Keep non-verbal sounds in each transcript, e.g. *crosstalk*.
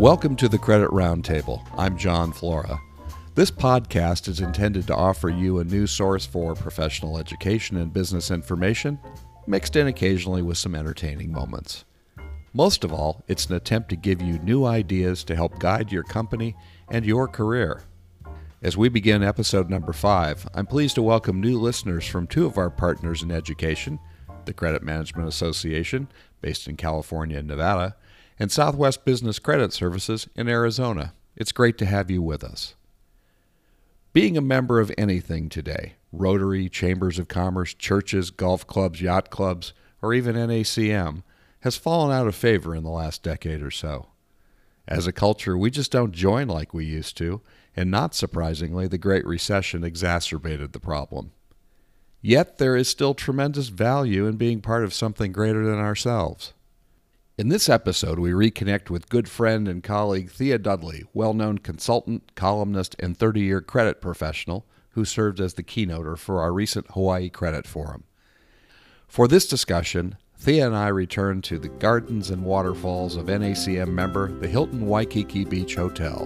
Welcome to the Credit Roundtable. I'm Jon Flora. This podcast is intended to offer you a new source for professional education and business information, mixed in occasionally with some entertaining moments. Most of all, it's an attempt to give you new ideas to help guide your company and your career. As we begin episode number five, I'm pleased to welcome new listeners from two of our partners in education the Credit Management Association, based in California and Nevada, and Southwest Business Credit Services in Arizona. It's great to have you with us. Being a member of anything today Rotary, Chambers of Commerce, churches, golf clubs, yacht clubs, or even NACM has fallen out of favor in the last decade or so. As a culture, we just don't join like we used to, and not surprisingly, the Great Recession exacerbated the problem. Yet there is still tremendous value in being part of something greater than ourselves. In this episode, we reconnect with good friend and colleague Thea Dudley, well known consultant, columnist, and 30 year credit professional who served as the keynoter for our recent Hawaii Credit Forum. For this discussion, Thea and I return to the gardens and waterfalls of NACM member, the Hilton Waikiki Beach Hotel.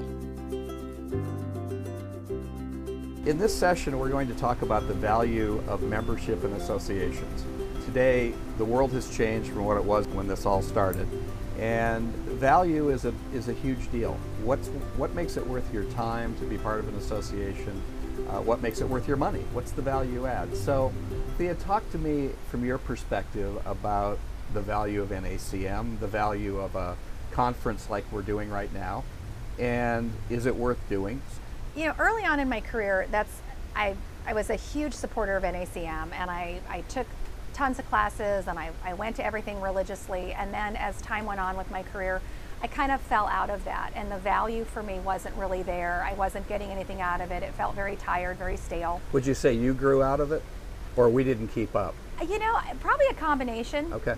In this session, we're going to talk about the value of membership and associations today the world has changed from what it was when this all started. And value is a, is a huge deal. What's, what makes it worth your time to be part of an association? Uh, what makes it worth your money? What's the value add? So, Thea, talk to me from your perspective about the value of NACM, the value of a conference like we're doing right now, and is it worth doing? You know, early on in my career, that's I I was a huge supporter of NACM, and I, I took tons of classes and I, I went to everything religiously. And then as time went on with my career, I kind of fell out of that. And the value for me wasn't really there. I wasn't getting anything out of it. It felt very tired, very stale. Would you say you grew out of it or we didn't keep up? Uh, you know, probably a combination. Okay.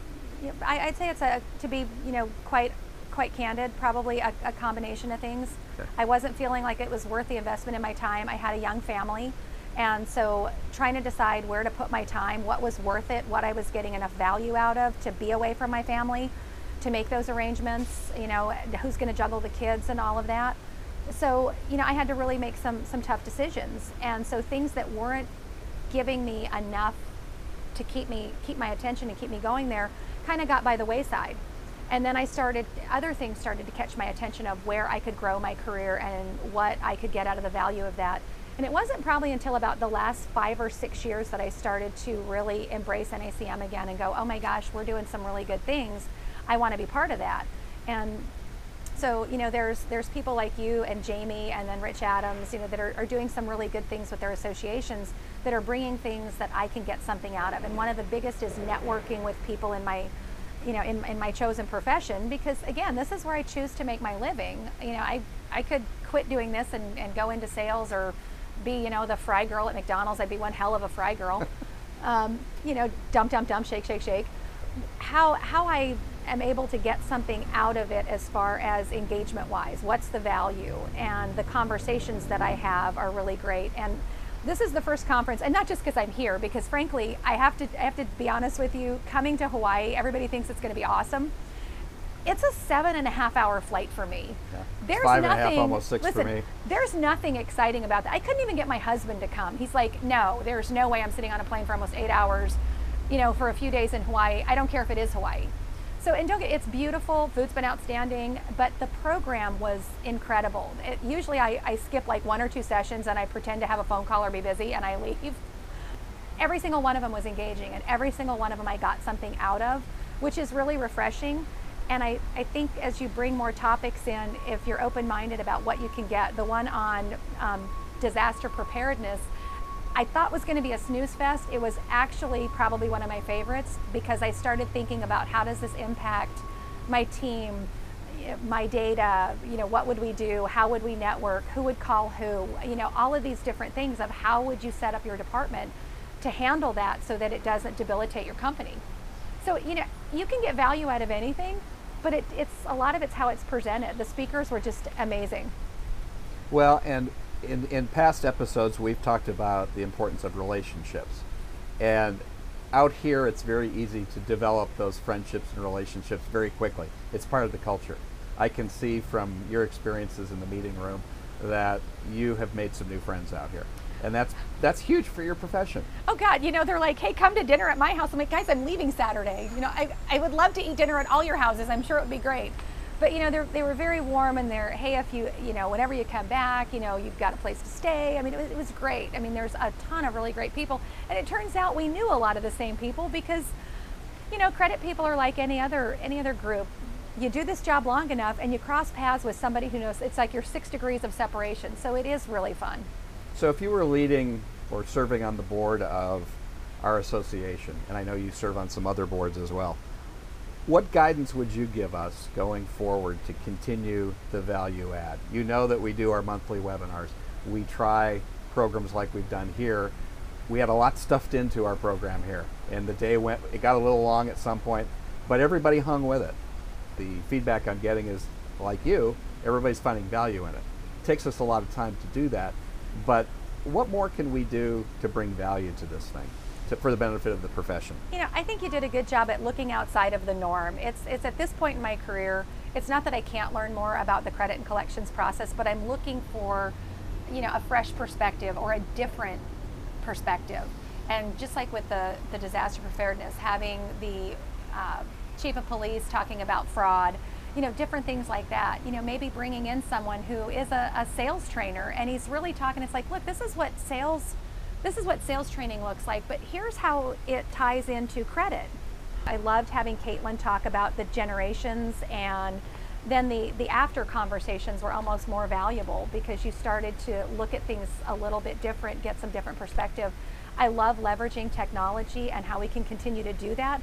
I, would say it's a, to be, you know, quite quite candid, probably a, a combination of things. Okay. I wasn't feeling like it was worth the investment in my time. I had a young family. And so trying to decide where to put my time, what was worth it, what I was getting enough value out of to be away from my family, to make those arrangements, you know, who's going to juggle the kids and all of that. So, you know, I had to really make some some tough decisions. And so things that weren't giving me enough to keep me keep my attention and keep me going there kind of got by the wayside. And then I started other things started to catch my attention of where I could grow my career and what I could get out of the value of that. And it wasn't probably until about the last five or six years that I started to really embrace NACM again and go, oh my gosh, we're doing some really good things. I want to be part of that. And so, you know, there's there's people like you and Jamie and then Rich Adams, you know, that are, are doing some really good things with their associations that are bringing things that I can get something out of. And one of the biggest is networking with people in my you know, in, in my chosen profession, because again, this is where I choose to make my living. You know, I, I could quit doing this and, and go into sales or be, you know, the fry girl at McDonald's. I'd be one hell of a fry girl. *laughs* um, you know, dump, dump, dump, shake, shake, shake. How how I am able to get something out of it as far as engagement wise. What's the value? And the conversations that I have are really great. And this is the first conference, and not just because I'm here, because frankly, I have to I have to be honest with you. Coming to Hawaii, everybody thinks it's going to be awesome it's a seven and a half hour flight for me. Yeah. There's Five nothing, and a half, almost six listen, for me. There's nothing exciting about that. I couldn't even get my husband to come. He's like, no, there's no way I'm sitting on a plane for almost eight hours, you know, for a few days in Hawaii. I don't care if it is Hawaii. So, and don't get, it's beautiful. Food's been outstanding, but the program was incredible. It, usually I, I skip like one or two sessions and I pretend to have a phone call or be busy and I leave. Every single one of them was engaging and every single one of them I got something out of, which is really refreshing and I, I think as you bring more topics in, if you're open minded about what you can get, the one on um, disaster preparedness, I thought was going to be a snooze fest. It was actually probably one of my favorites because I started thinking about how does this impact my team, my data, you know, what would we do? How would we network? Who would call who? You know, all of these different things of how would you set up your department to handle that so that it doesn't debilitate your company. So, you know, you can get value out of anything, but it, it's a lot of it's how it's presented. The speakers were just amazing. Well, and in, in past episodes, we've talked about the importance of relationships. And out here, it's very easy to develop those friendships and relationships very quickly. It's part of the culture. I can see from your experiences in the meeting room that you have made some new friends out here. And that's that's huge for your profession. Oh God, you know, they're like, hey, come to dinner at my house. I'm like, guys, I'm leaving Saturday. You know, I, I would love to eat dinner at all your houses. I'm sure it would be great. But you know, they were very warm and they're, hey, if you, you know, whenever you come back, you know, you've got a place to stay. I mean, it was, it was great. I mean, there's a ton of really great people. And it turns out we knew a lot of the same people because, you know, credit people are like any other any other group you do this job long enough and you cross paths with somebody who knows it's like your six degrees of separation. So it is really fun. So if you were leading or serving on the board of our association, and I know you serve on some other boards as well, what guidance would you give us going forward to continue the value add? You know that we do our monthly webinars. We try programs like we've done here. We had a lot stuffed into our program here, and the day went, it got a little long at some point, but everybody hung with it the feedback I'm getting is like you, everybody's finding value in it. It takes us a lot of time to do that, but what more can we do to bring value to this thing? To, for the benefit of the profession? You know, I think you did a good job at looking outside of the norm. It's, it's at this point in my career, it's not that I can't learn more about the credit and collections process, but I'm looking for, you know, a fresh perspective or a different perspective. And just like with the, the disaster preparedness, having the uh, chief of police talking about fraud, you know, different things like that. You know, maybe bringing in someone who is a, a sales trainer and he's really talking. It's like, look, this is what sales, this is what sales training looks like, but here's how it ties into credit. I loved having Caitlin talk about the generations and then the, the after conversations were almost more valuable because you started to look at things a little bit different, get some different perspective. I love leveraging technology and how we can continue to do that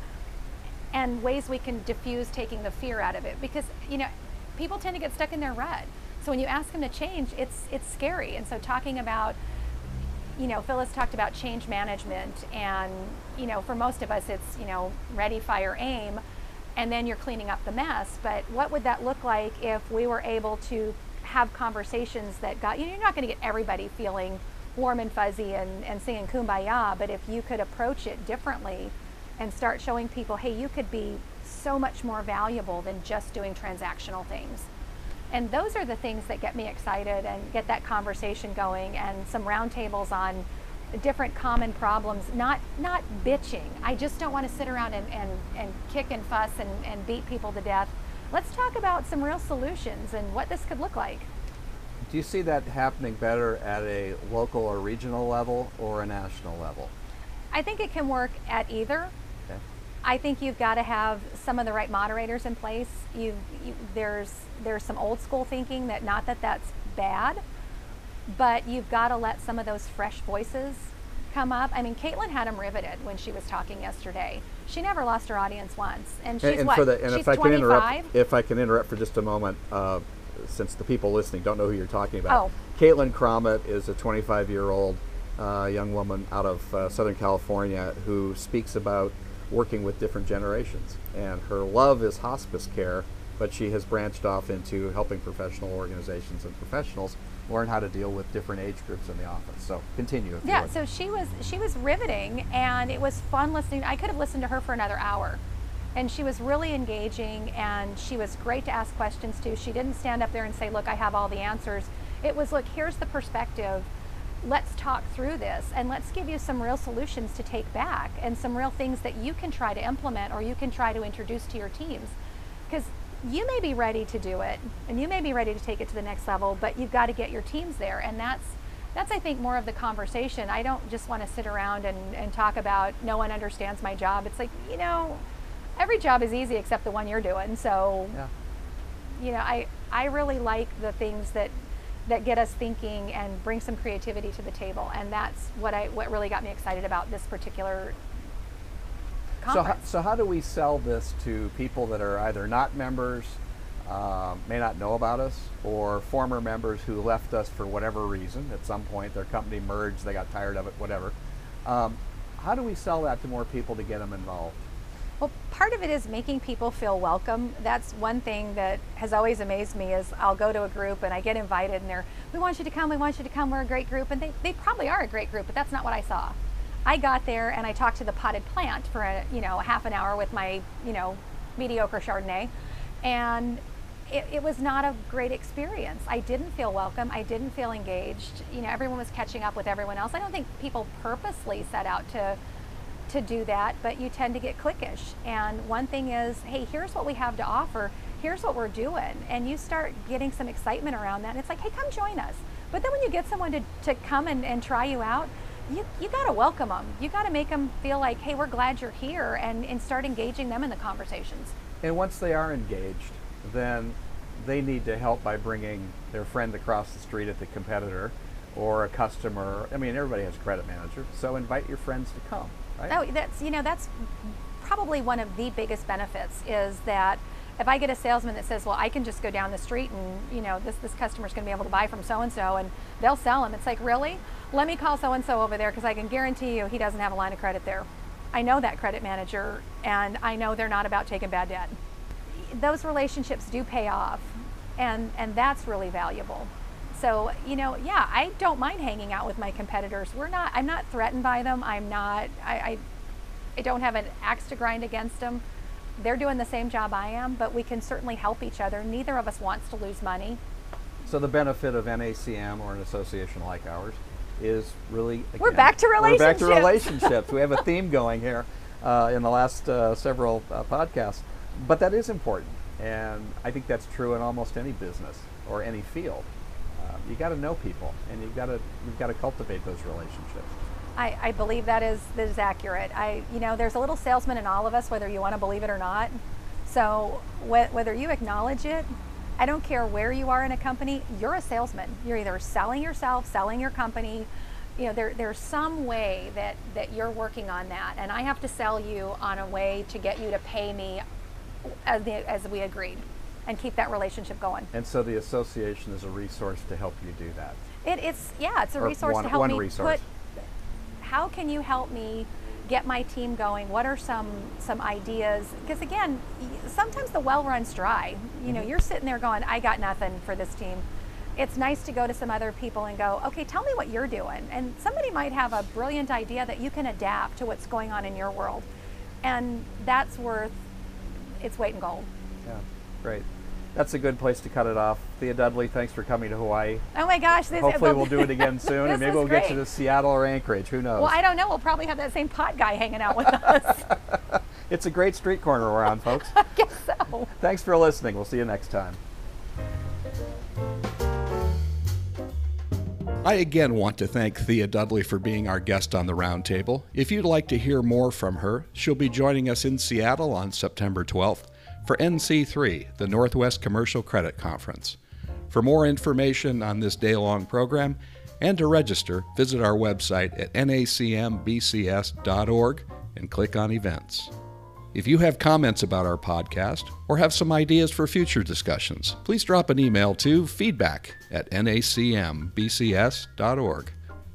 and ways we can diffuse taking the fear out of it. Because you know people tend to get stuck in their rut. So when you ask them to change it's it's scary. And so talking about you know phyllis talked about change management and you know for most of us it's you know ready fire aim and then you're cleaning up the mess. But what would that look like if we were able to have conversations that got you know you're not going to get everybody feeling warm and fuzzy and, and singing kumbaya but if you could approach it differently and start showing people, hey, you could be so much more valuable than just doing transactional things. And those are the things that get me excited and get that conversation going and some roundtables on different common problems, not not bitching. I just don't want to sit around and, and, and kick and fuss and, and beat people to death. Let's talk about some real solutions and what this could look like. Do you see that happening better at a local or regional level or a national level? I think it can work at either. I think you've got to have some of the right moderators in place. You, there's there's some old school thinking that not that that's bad, but you've got to let some of those fresh voices come up. I mean, Caitlin had them riveted when she was talking yesterday. She never lost her audience once, and she's and, and what? For the, and she's if I 25? can interrupt, if I can interrupt for just a moment, uh, since the people listening don't know who you're talking about. Oh. Caitlin Cromit is a 25 year old uh, young woman out of uh, Southern California who speaks about working with different generations. And her love is hospice care, but she has branched off into helping professional organizations and professionals learn how to deal with different age groups in the office. So continue. yeah, so she was she was riveting, and it was fun listening. I could have listened to her for another hour, and she was really engaging, and she was great to ask questions to. She didn't stand up there and say, "Look, I have all the answers." It was, "Look, here's the perspective." Let's talk through this and let's give you some real solutions to take back and some real things that you can try to implement or you can try to introduce to your teams. Because you may be ready to do it and you may be ready to take it to the next level, but you've got to get your teams there. And that's that's I think more of the conversation. I don't just want to sit around and, and talk about no one understands my job. It's like, you know, every job is easy except the one you're doing. So yeah. you know, I I really like the things that that get us thinking and bring some creativity to the table. And that's what I what really got me excited about this particular conference. So, how, so how do we sell this to people that are either not members, um, may not know about us, or former members who left us for whatever reason at some point? Their company merged, they got tired of it, whatever. Um, how do we sell that to more people to get them involved? Well, part of it is making people feel welcome. That's one thing that has always amazed me is I'll go to a group and I get invited and they're, we want you to come, we want you to come, we're a great group. And they, they probably are a great group, but that's not what I saw. I got there and I talked to the potted plant for a, you know, a half an hour with my, you know, mediocre Chardonnay. And it, it, was not a great experience. I didn't feel welcome. I didn't feel engaged. You know, everyone was catching up with everyone else. I don't think people purposely set out to to do that, but you tend to get cliquish. And one thing is, hey, here's what we have to offer. Here's what we're doing. And you start getting some excitement around that. And it's like, hey, come join us. But then when you get someone to, to come and, and try you out, you, you got to welcome them. You got to make them feel like, hey, we're glad you're here and, and start engaging them in the conversations. And once they are engaged, then they need to help by bringing their friend across the street at the competitor or a customer. I mean, everybody has a credit manager, so invite your friends to come. Right? Oh, that's you know that's probably one of the biggest benefits is that if I get a salesman that says, "Well, I can just go down the street and you know this this customer's going to be able to buy from so and so and they'll sell them," it's like really. Let me call so and so over there because I can guarantee you he doesn't have a line of credit there. I know that credit manager and I know they're not about taking bad debt. Those relationships do pay off and and that's really valuable. So, you know, yeah, I don't mind hanging out with my competitors. We're not I'm not threatened by them. I'm not I I, I don't have an axe to grind against them. They're doing the same job I am, but we can certainly help each other. Neither of us wants to lose money. So the benefit of NACM or an association like ours is really again, we're back to relationships. We're back to relationships. we have a theme going here uh, in the last uh, several uh, podcasts, but that is important. And I think that's true in almost any business or any field. Uh, you got to know people, and you've got to you've got to cultivate those relationships. I, I believe that is that is accurate. I you know there's a little salesman in all of us, whether you want to believe it or not. So wh- whether you acknowledge it, I don't care where you are in a company, you're a salesman. You're either selling yourself, selling your company. You know, there, there's some way that, that you're working on that, and I have to sell you on a way to get you to pay me as, as we agreed and keep that relationship going. And so the association is a resource to help you do that. It, it's yeah, it's a or resource one, to help one me resource. put. How can you help me get my team going? What are some some ideas? Because again, sometimes the well runs dry. You know, mm-hmm. you're sitting there going, "I got nothing for this team." It's nice to go to some other people and go, "Okay, tell me what you're doing." And somebody might have a brilliant idea that you can adapt to what's going on in your world, and that's worth it's weight in gold. Yeah, great. That's a good place to cut it off. Thea Dudley, thanks for coming to Hawaii. Oh my gosh! This, Hopefully, we'll do it again *laughs* soon, and maybe we'll great. get you to Seattle or Anchorage. Who knows? Well, I don't know. We'll probably have that same pot guy hanging out with us. *laughs* it's a great street corner we're on, folks. *laughs* I guess so. Thanks for listening. We'll see you next time. I again want to thank Thea Dudley for being our guest on the roundtable. If you'd like to hear more from her, she'll be joining us in Seattle on September 12th for NC3, the Northwest Commercial Credit Conference. For more information on this day long program and to register, visit our website at nacmbcs.org and click on Events. If you have comments about our podcast or have some ideas for future discussions, please drop an email to feedback at nacmbcs.org.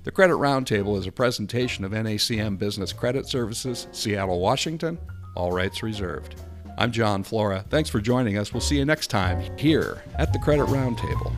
The Credit Roundtable is a presentation of NACM Business Credit Services, Seattle, Washington, all rights reserved. I'm Jon Flora. Thanks for joining us. We'll see you next time here at the Credit Roundtable.